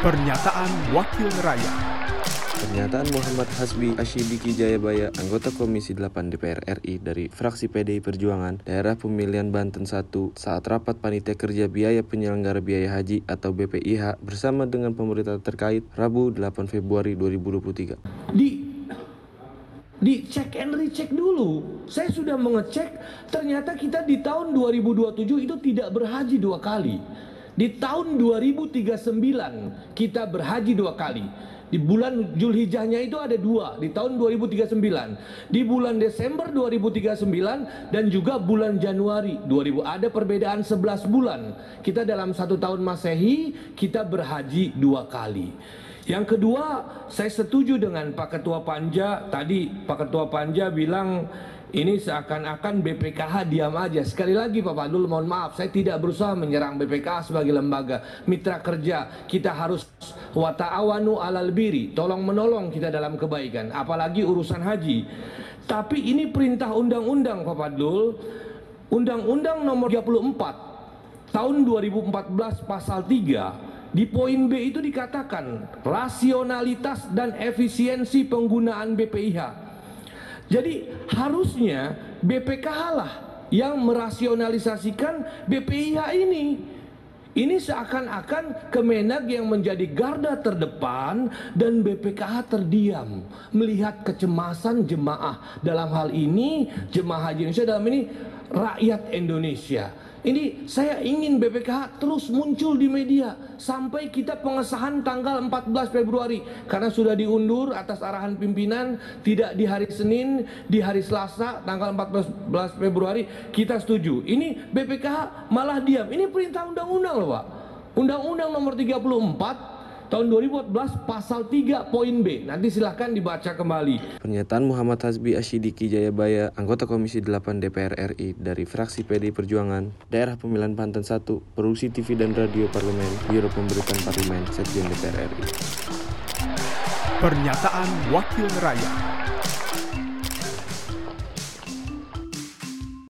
Pernyataan Wakil Rakyat Pernyataan Muhammad Hasbi Ashidiki Jayabaya, anggota Komisi 8 DPR RI dari fraksi PDI Perjuangan, daerah pemilihan Banten 1, saat rapat panitia kerja biaya penyelenggara biaya haji atau BPIH bersama dengan pemerintah terkait Rabu 8 Februari 2023. di di check and recheck dulu. Saya sudah mengecek, ternyata kita di tahun 2027 itu tidak berhaji dua kali. Di tahun 2039 kita berhaji dua kali. Di bulan Julhijjahnya itu ada dua di tahun 2039. Di bulan Desember 2039 dan juga bulan Januari 2000 ada perbedaan 11 bulan. Kita dalam satu tahun Masehi kita berhaji dua kali. Yang kedua, saya setuju dengan Pak Ketua Panja tadi. Pak Ketua Panja bilang ini seakan-akan BPKH diam aja. Sekali lagi Pak Padul mohon maaf, saya tidak berusaha menyerang BPKH sebagai lembaga mitra kerja. Kita harus wa ta'awanu alal biri, tolong menolong kita dalam kebaikan, apalagi urusan haji. Tapi ini perintah undang-undang Pak Padul, Undang-Undang nomor 34 tahun 2014 pasal 3 di poin B itu dikatakan rasionalitas dan efisiensi penggunaan BPIH. Jadi harusnya BPKH lah yang merasionalisasikan BPIH ini. Ini seakan-akan Kemenag yang menjadi garda terdepan dan BPKH terdiam melihat kecemasan jemaah dalam hal ini jemaah haji Indonesia dalam ini rakyat Indonesia. Ini saya ingin BPKH terus muncul di media sampai kita pengesahan tanggal 14 Februari karena sudah diundur atas arahan pimpinan tidak di hari Senin, di hari Selasa tanggal 14 Februari kita setuju. Ini BPKH malah diam. Ini perintah undang-undang loh, Pak. Undang-undang nomor 34 tahun 2014 pasal 3 poin B. Nanti silahkan dibaca kembali. Pernyataan Muhammad Hasbi Ashidiki Jayabaya, anggota Komisi 8 DPR RI dari fraksi PDI Perjuangan, daerah pemilihan Banten 1, produksi TV dan radio parlemen, Biro Pemberitaan Parlemen, Sekjen DPR RI. Pernyataan Wakil Rakyat